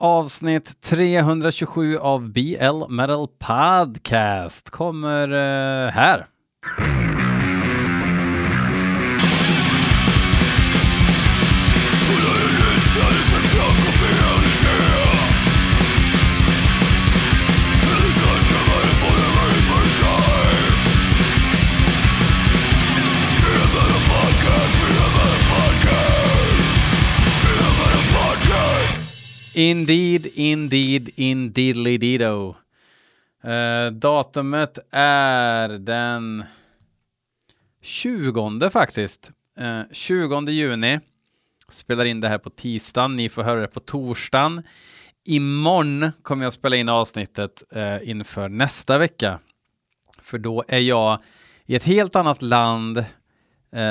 Avsnitt 327 av BL Metal Podcast kommer eh, här. Indeed, indeed, indeedly dido. Uh, datumet är den 20 faktiskt. Eh, uh, 20 juni. Spelar in det här på tisdagen. Ni får höra det på torsdagen. Imorgon kommer jag spela in avsnittet uh, inför nästa vecka. För då är jag i ett helt annat land, uh,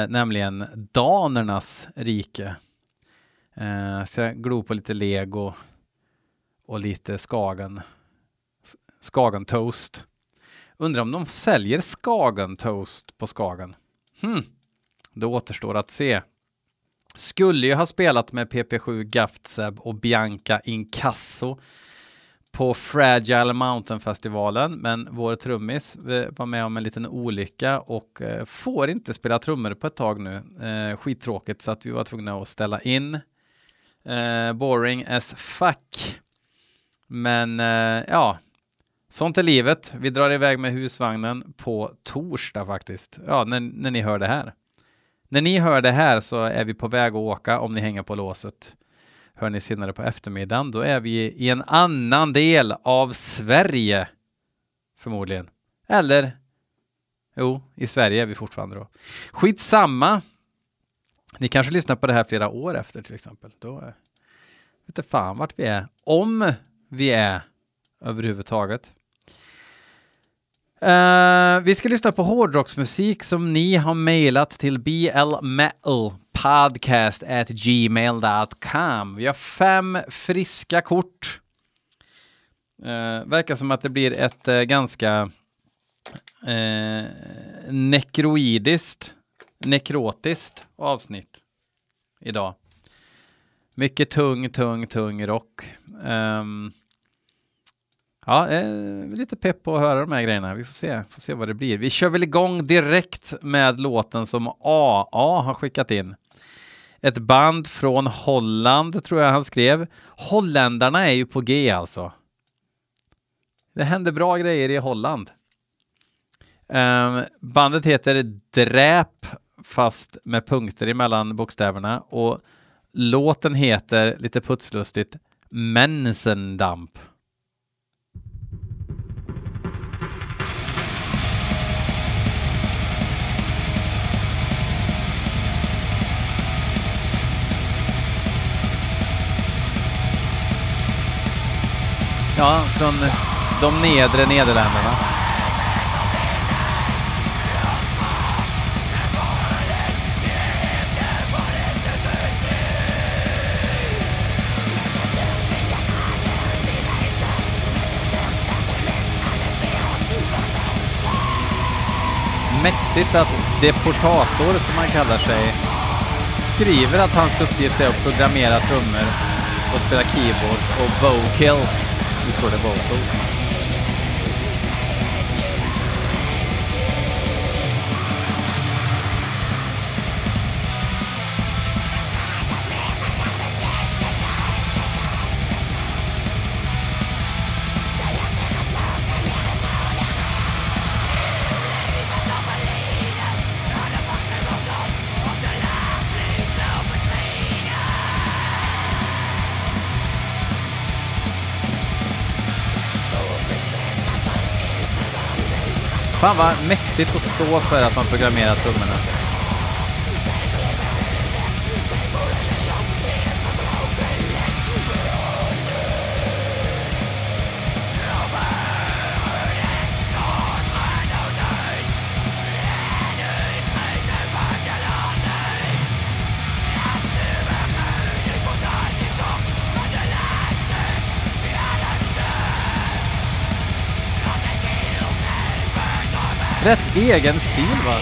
nämligen danernas rike. Eh, så jag glor på lite lego och lite Skagen, Skagen Toast. Undrar om de säljer Skagen Toast på Skagen? Hmm. Det återstår att se. Skulle ju ha spelat med PP7 Gaftseb och Bianca Inkasso på Fragile Mountain-festivalen, men vår trummis eh, var med om en liten olycka och eh, får inte spela trummor på ett tag nu. Eh, skittråkigt så att vi var tvungna att ställa in. Eh, boring as fuck. Men eh, ja, sånt är livet. Vi drar iväg med husvagnen på torsdag faktiskt. Ja, när, när ni hör det här. När ni hör det här så är vi på väg att åka om ni hänger på låset. Hör ni senare på eftermiddagen, då är vi i en annan del av Sverige. Förmodligen. Eller? Jo, i Sverige är vi fortfarande då. Skitsamma. Ni kanske lyssnar på det här flera år efter till exempel. Då vet inte fan vart vi är. Om vi är överhuvudtaget. Uh, vi ska lyssna på hårdrocksmusik som ni har mejlat till blmetalpodcast@gmail.com. Vi har fem friska kort. Uh, verkar som att det blir ett uh, ganska uh, nekroidiskt, nekrotiskt avsnitt idag. Mycket tung, tung, tung rock. Um, ja, eh, lite pepp på att höra de här grejerna. Vi får se, får se vad det blir. Vi kör väl igång direkt med låten som AA har skickat in. Ett band från Holland tror jag han skrev. Holländarna är ju på G alltså. Det händer bra grejer i Holland. Um, bandet heter Dräp fast med punkter emellan bokstäverna och Låten heter, lite putslustigt, Mensendamp. Ja, från de nedre Nederländerna. Mäktigt att Deportator, som han kallar sig, skriver att hans uppgift är att programmera trummor och spela keyboard och vocals. Nu står det vocals. Fan vad mäktigt att stå för att man programmerar trummorna. rätt egen stil va?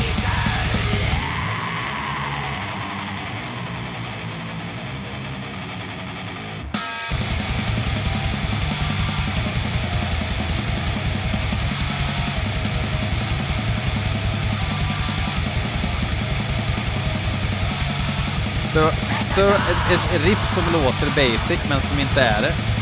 Stö, stö, ett, ett riff som låter basic men som inte är det.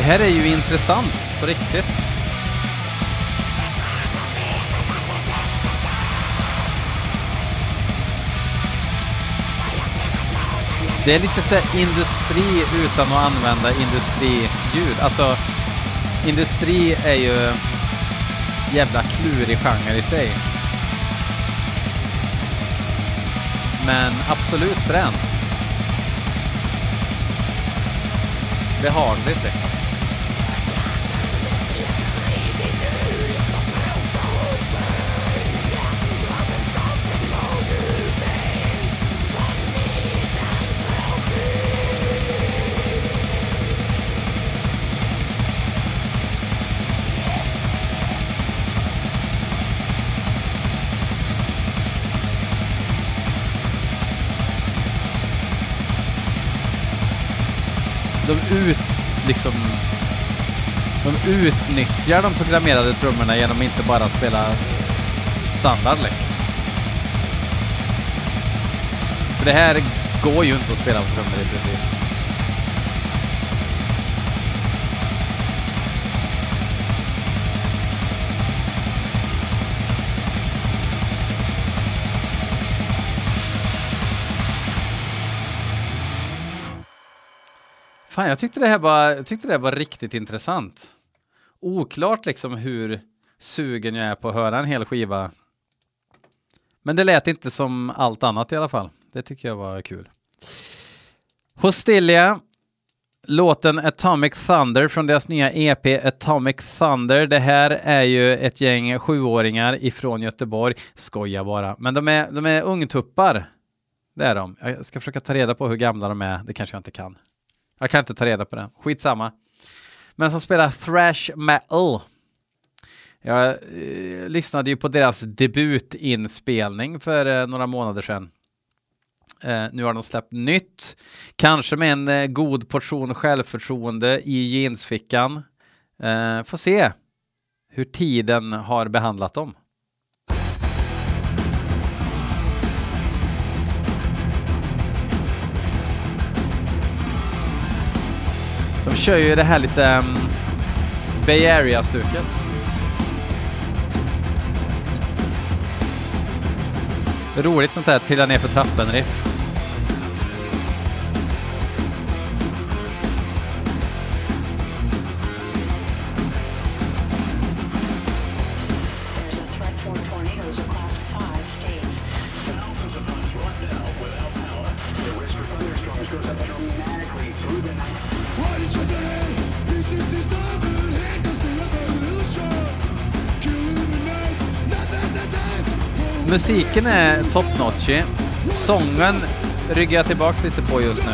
Det här är ju intressant på riktigt. Det är lite så här industri utan att använda industriljud. Alltså, industri är ju jävla klurig genre i sig. Men absolut fränt. Behagligt liksom. Liksom, de utnyttjar de programmerade trummorna genom att inte bara spela standard liksom. För det här går ju inte att spela på trummor i princip. Fan, jag tyckte det här var, jag tyckte det här var riktigt intressant. Oklart liksom hur sugen jag är på att höra en hel skiva. Men det lät inte som allt annat i alla fall. Det tycker jag var kul. Hostilia, låten Atomic Thunder från deras nya EP Atomic Thunder. Det här är ju ett gäng sjuåringar ifrån Göteborg. Skoja bara, men de är, de är ungtuppar. Det är de. Jag ska försöka ta reda på hur gamla de är. Det kanske jag inte kan. Jag kan inte ta reda på det. Skitsamma. Men som spelar thrash metal. Jag eh, lyssnade ju på deras debutinspelning för eh, några månader sedan. Eh, nu har de släppt nytt. Kanske med en eh, god portion självförtroende i jeansfickan. Eh, får se hur tiden har behandlat dem. De kör ju det här lite um, Bay Area-stuket. Roligt sånt här trilla ner för trappen-riff. Musiken är top notchy. Sången ryggar jag tillbaks lite på just nu.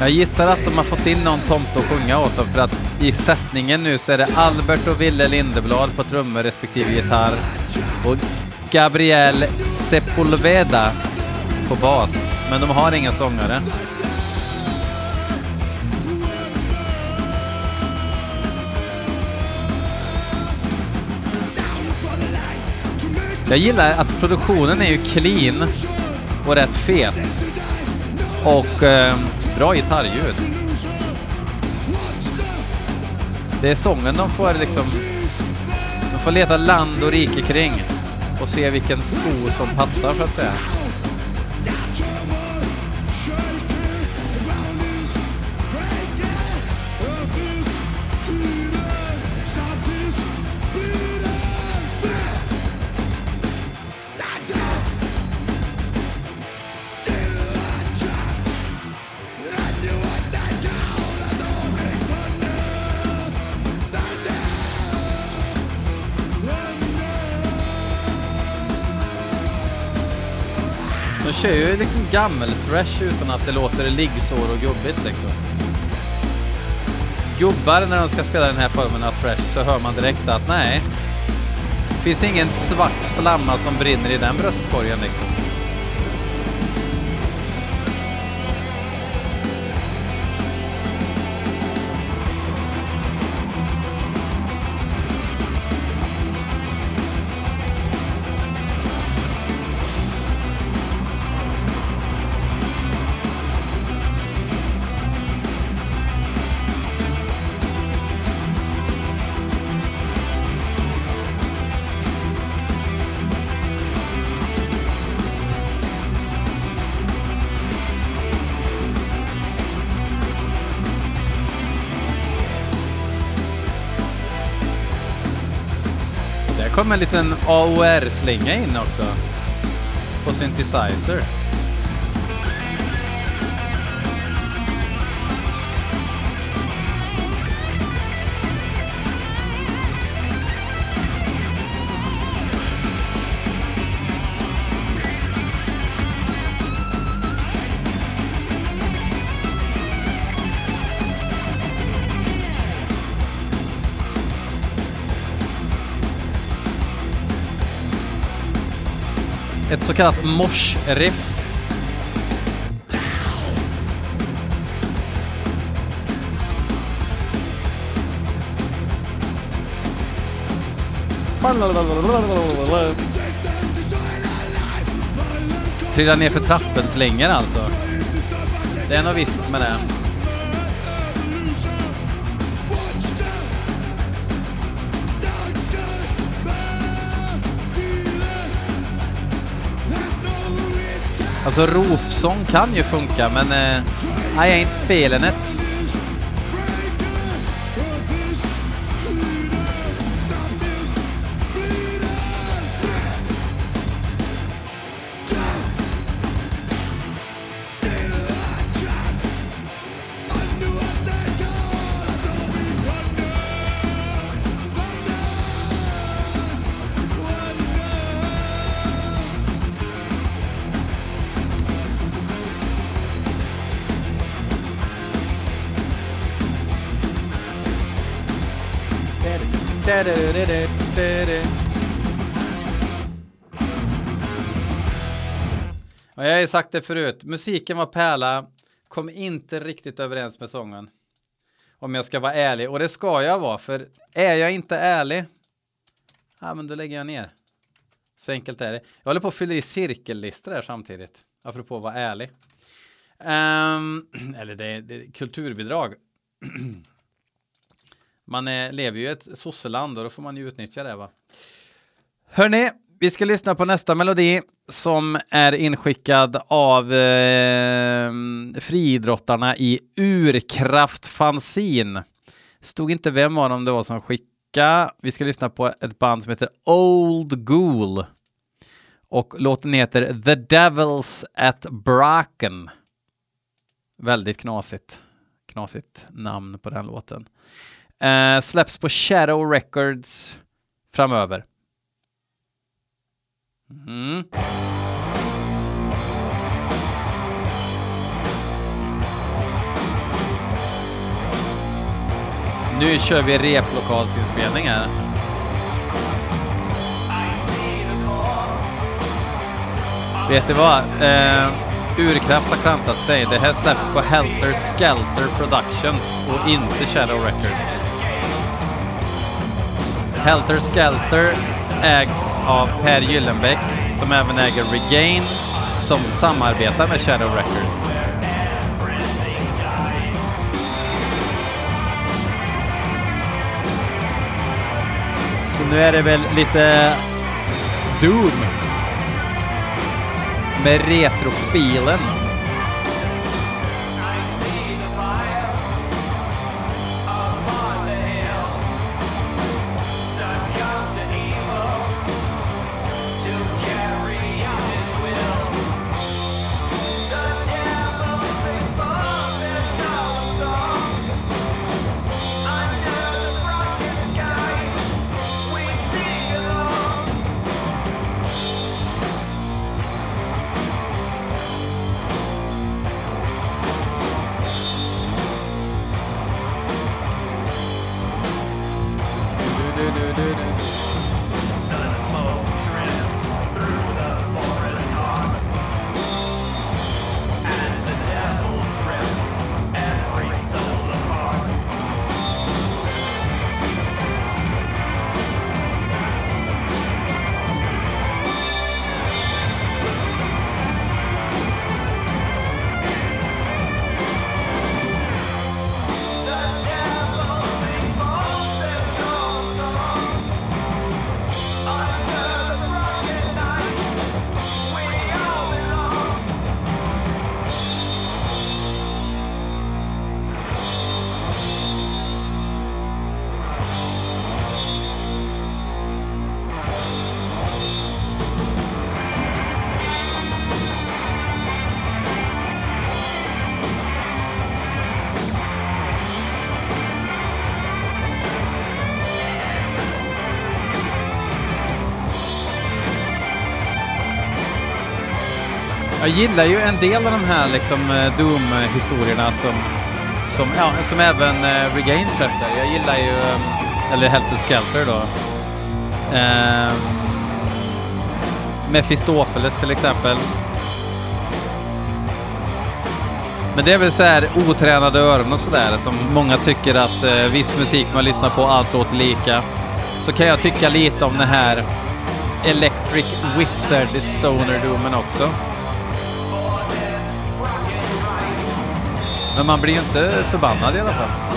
Jag gissar att de har fått in någon tomte att sjunga åt dem för att i sättningen nu så är det Albert och Ville Lindeblad på trummor respektive gitarr och Gabriel Sepulveda på bas. Men de har inga sångare. Jag gillar, alltså produktionen är ju clean och rätt fet. Och eh, bra gitarrljud. Det är sången de får liksom... De får leta land och rike kring och se vilken sko som passar så att säga. De kör ju liksom gammel-thrash utan att det låter liggsår och gubbigt liksom. Gubbar när de ska spela den här formen av thrash så hör man direkt att nej, det finns ingen svart flamma som brinner i den bröstkorgen liksom. Kom kommer en liten AOR-slinga in också. På synthesizer. Ett så kallat mosh-riff. Trillar ner för trappen slänger alltså. Det är något visst med det. Alltså ropsång kan ju funka men eh, I ain't feeling it. Och jag har ju sagt det förut, musiken var pärla, kom inte riktigt överens med sången. Om jag ska vara ärlig, och det ska jag vara, för är jag inte ärlig, ja men då lägger jag ner. Så enkelt är det. Jag håller på att fylla i cirkellistor här samtidigt, apropå att vara ärlig. Um, eller det, det är kulturbidrag. man är, lever ju i ett sosseland och då får man ju utnyttja det va. Hörni, vi ska lyssna på nästa melodi som är inskickad av eh, friidrottarna i Urkraft Fanzin. Stod inte vem av dem det var som skickade. Vi ska lyssna på ett band som heter Old Ghoul. Och låten heter The Devils at Bracken. Väldigt knasigt. Knasigt namn på den låten. Eh, släpps på Shadow Records framöver. Mm. Nu kör vi replokalsinspelning här. Vet du vad? Eh, Urkraft har klantat sig. Det här släpps på Helter Skelter Productions och inte Shadow Records. Helter Skelter ägs av Per Gyllenbäck som även äger Regain som samarbetar med Shadow Records. Så nu är det väl lite Doom. Med retrofilen. Gillar ju en del av de här liksom eh, Doom-historierna som, som, ja, som även eh, uh, Regain släppte. Jag gillar ju, um, eller Helter Skelter då. Um, Mefistofeles till exempel. Men det är väl så här otränade öron och sådär som många tycker att eh, viss musik man lyssnar på, allt låter lika. Så kan jag tycka lite om den här Electric Wizard Stoner Doomen också. Men man blir ju inte förbannad i alla fall.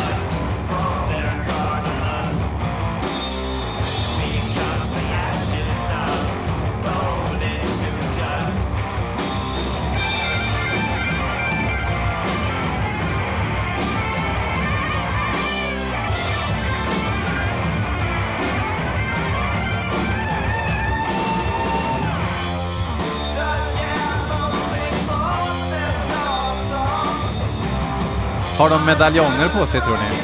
Har de medaljonger på sig tror ni?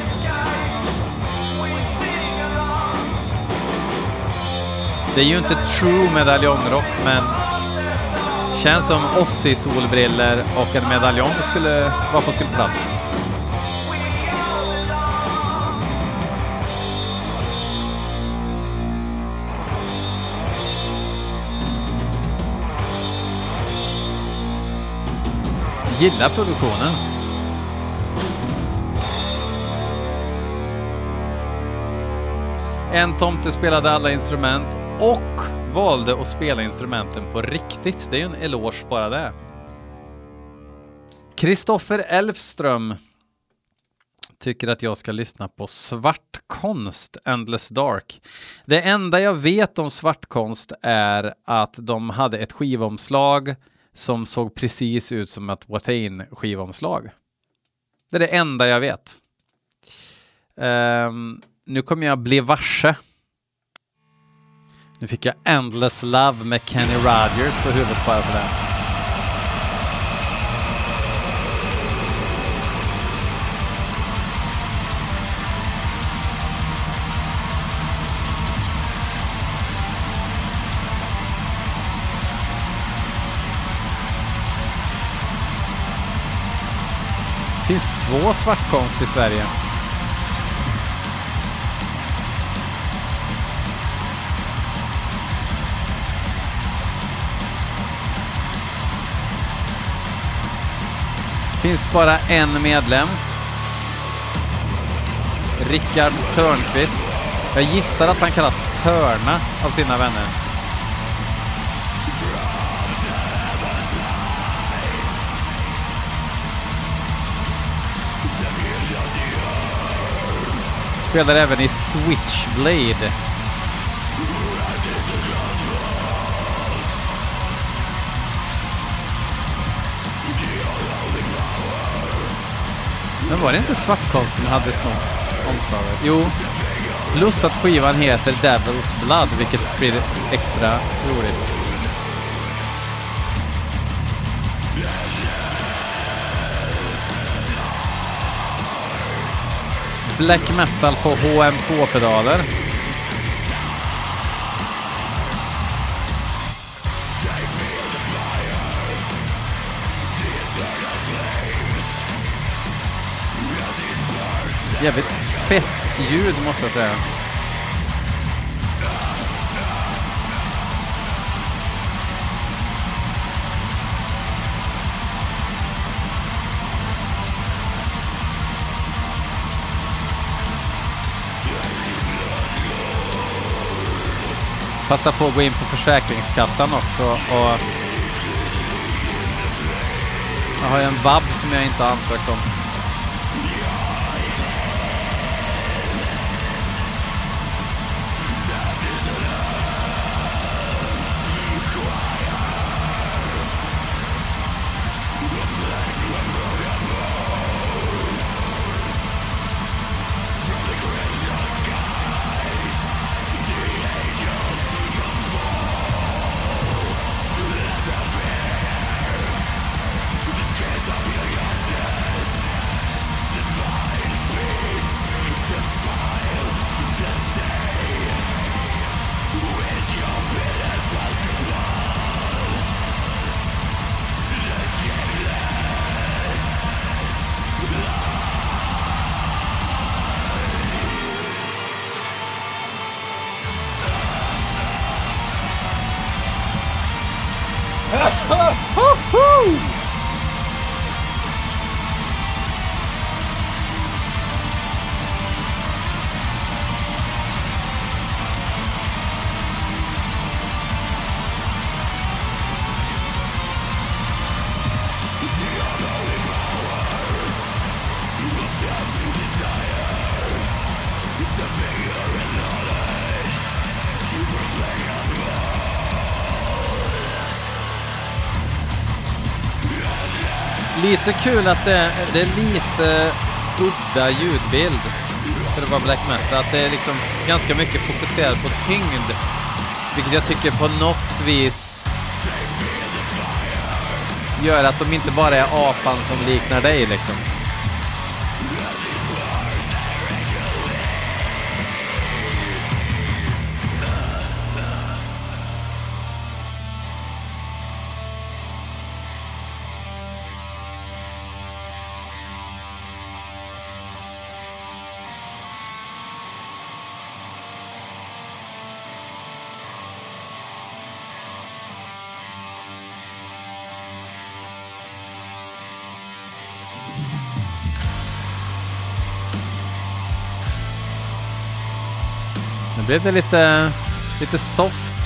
Det är ju inte true medaljongrock men känns som Ozzy solbriller och en medaljong skulle vara på sin plats. Gillar produktionen. En tomte spelade alla instrument och valde att spela instrumenten på riktigt. Det är ju en eloge bara det. Kristoffer Elfström tycker att jag ska lyssna på Svartkonst, Endless Dark. Det enda jag vet om Svartkonst är att de hade ett skivomslag som såg precis ut som ett Watain-skivomslag. Det är det enda jag vet. Ehm, nu kommer jag bli varse. Nu fick jag Endless Love med Kenny Rogers på huvudet bara för det. finns två svartkonst i Sverige. Finns bara en medlem. Rickard Törnqvist. Jag gissar att han kallas Törna av sina vänner. Spelar även i Switchblade. Men var det inte Svartkonst som hade snott omslaget? Jo. Plus att skivan heter Devil's Blood, vilket blir extra roligt. Black metal på HM2-pedaler. Jävligt fett ljud måste jag säga. Passa på att gå in på Försäkringskassan också och jag har ju en vab som jag inte har ansökt om. Lite kul att det, det är lite udda ljudbild för att vara black metal. Att det är liksom ganska mycket fokuserat på tyngd. Vilket jag tycker på något vis gör att de inte bara är apan som liknar dig liksom. Blev det lite, lite soft.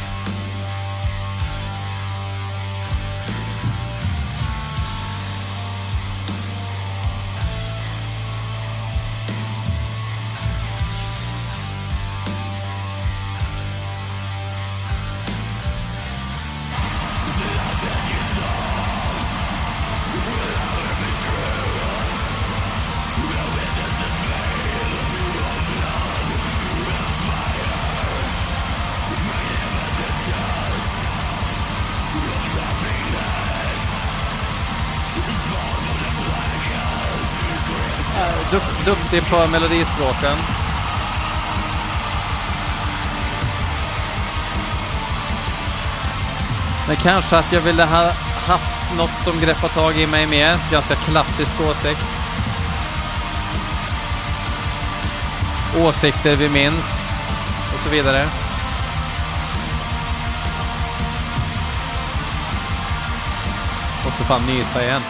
Duktig på melodispråken. Men kanske att jag ville ha haft något som greppar tag i mig mer. Ganska klassisk åsikt. Åsikter vi minns och så vidare. Måste fan nysa igen.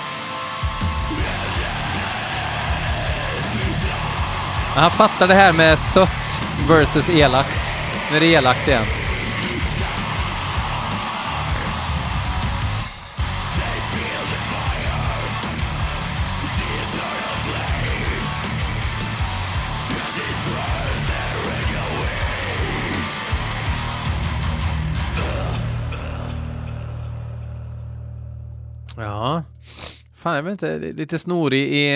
Han fattar det här med sött versus elakt. Nu är det elakt igen. Ja, Fan, jag vet inte, lite snorig i,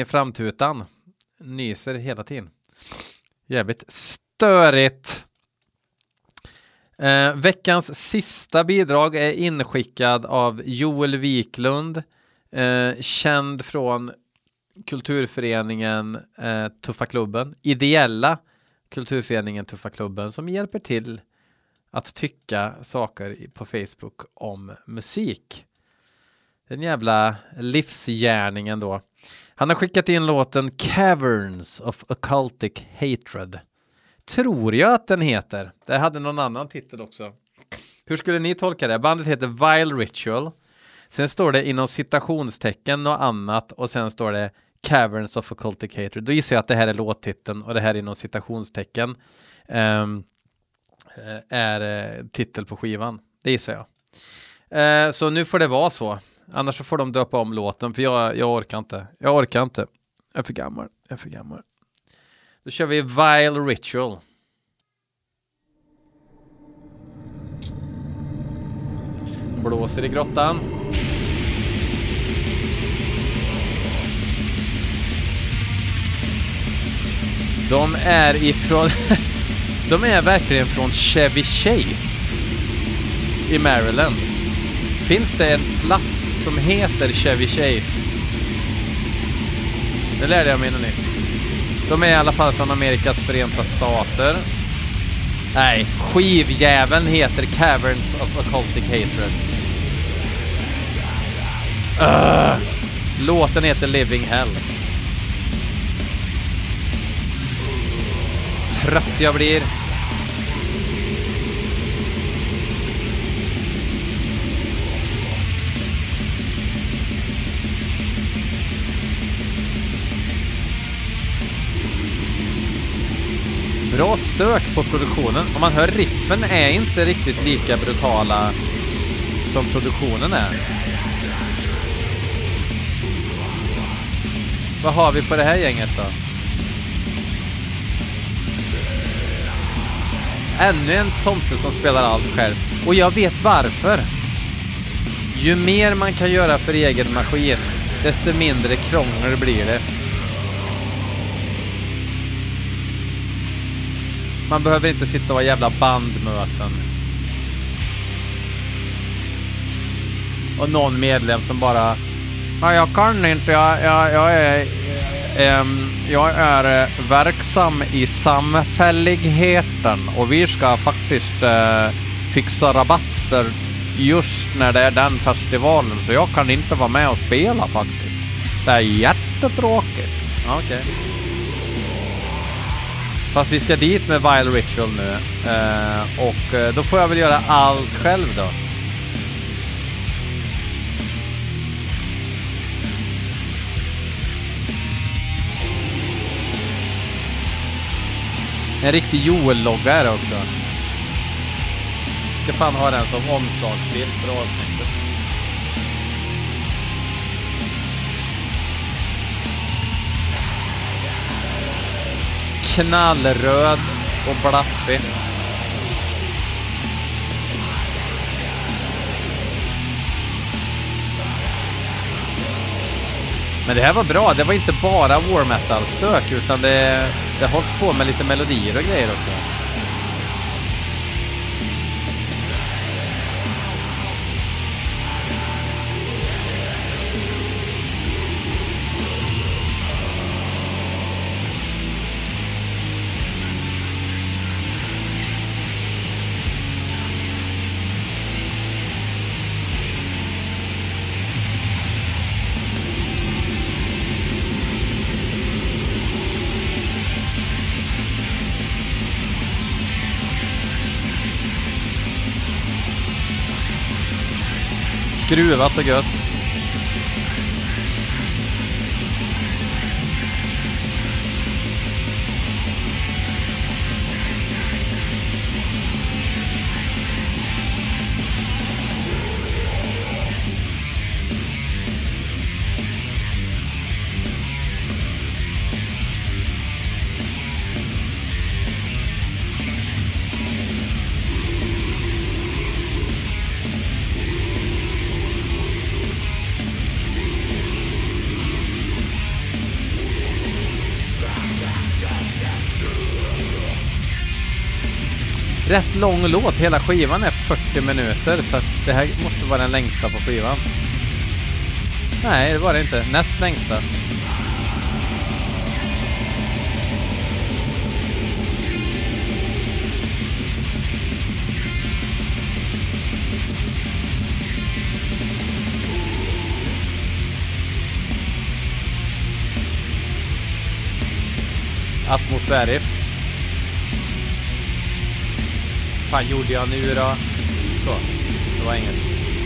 i framtutan. Nyser hela tiden. Jävligt störigt. Eh, veckans sista bidrag är inskickad av Joel Wiklund, eh, känd från kulturföreningen eh, Tuffa klubben, ideella kulturföreningen Tuffa klubben som hjälper till att tycka saker på Facebook om musik. Den jävla livsgärningen då. Han har skickat in låten Caverns of Occultic Hatred. Tror jag att den heter. Det hade någon annan titel också. Hur skulle ni tolka det? Bandet heter Vile Ritual. Sen står det inom citationstecken något annat och sen står det Caverns of Occultic Hatred. Då gissar jag att det här är låttiteln och det här inom citationstecken um, är eh, titel på skivan. Det gissar jag. Uh, så nu får det vara så. Annars så får de döpa om låten för jag, jag orkar inte. Jag orkar inte. Jag är för gammal. Jag är för gammal. Då kör vi Vile Ritual. Blåser i grottan. De är ifrån... De är verkligen från Chevy Chase i Maryland. Finns det en plats som heter Chevy Chase? Det lärde jag mig nu. nytt. De är i alla fall från Amerikas förenta stater. Nej, skivjäveln heter Caverns of Occultic Hatred. Uh, Låten heter Living Hell. Trött jag blir. Bra stök på produktionen. Om man hör riffen är inte riktigt lika brutala som produktionen är. Vad har vi på det här gänget då? Ännu en tomte som spelar allt själv. Och jag vet varför. Ju mer man kan göra för egen maskin, desto mindre krångel blir det. Man behöver inte sitta och ha jävla bandmöten. Och någon medlem som bara... Nej, jag kan inte, jag, jag, jag är... Um, jag är eh, verksam i samfälligheten och vi ska faktiskt uh, fixa rabatter just när det är den festivalen så jag kan inte vara med och spela faktiskt. Det är jättetråkigt. Okej. Okay. Fast vi ska dit med Vile Ritual nu. Eh, och eh, då får jag väl göra allt själv då. En riktig Joel-logga är det också. Ska fan ha den som omslagsbild för avsnittet. Knallröd och blaffig. Men det här var bra. Det var inte bara war metal-stök utan det, det hålls på med lite melodier och grejer också. Skruvat och gött. Lång låt. Hela skivan är 40 minuter så att det här måste vara den längsta på skivan. Nej, det var det inte. Näst längsta. Atmosfärisk. Fan gjorde jag nu då? Så, det var inget.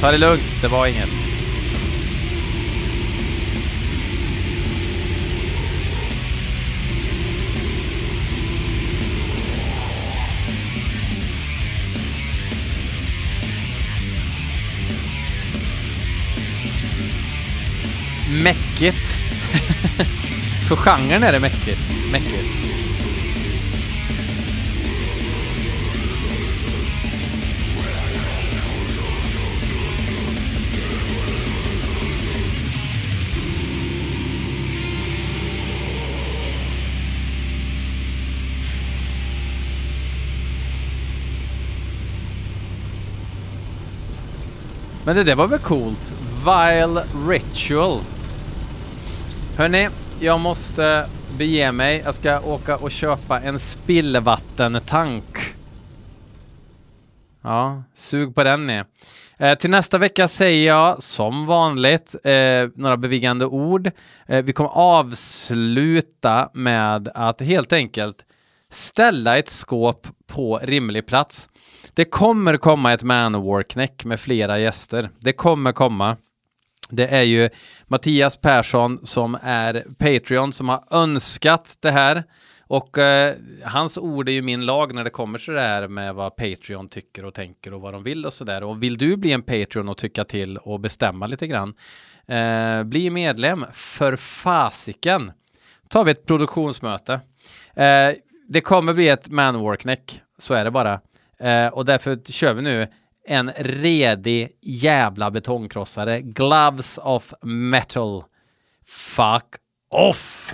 Ta det lugnt, det var inget. Mäckigt. För genren är det mäckigt. mäckigt. Men det där var väl coolt? Vile Ritual. Hörni, jag måste bege mig. Jag ska åka och köpa en spillvattentank. Ja, sug på den ni. Eh, till nästa vecka säger jag som vanligt eh, några bevingande ord. Eh, vi kommer avsluta med att helt enkelt ställa ett skåp på rimlig plats. Det kommer komma ett Manowar-knäck med flera gäster. Det kommer komma. Det är ju Mattias Persson som är Patreon som har önskat det här. Och eh, hans ord är ju min lag när det kommer till det här med vad Patreon tycker och tänker och vad de vill och sådär. Och vill du bli en Patreon och tycka till och bestämma lite grann, eh, bli medlem för fasiken. Tar vi ett produktionsmöte. Eh, det kommer bli ett Manowar-knäck, så är det bara. Eh, och därför kör vi nu en redig jävla betongkrossare. Gloves of metal. Fuck off!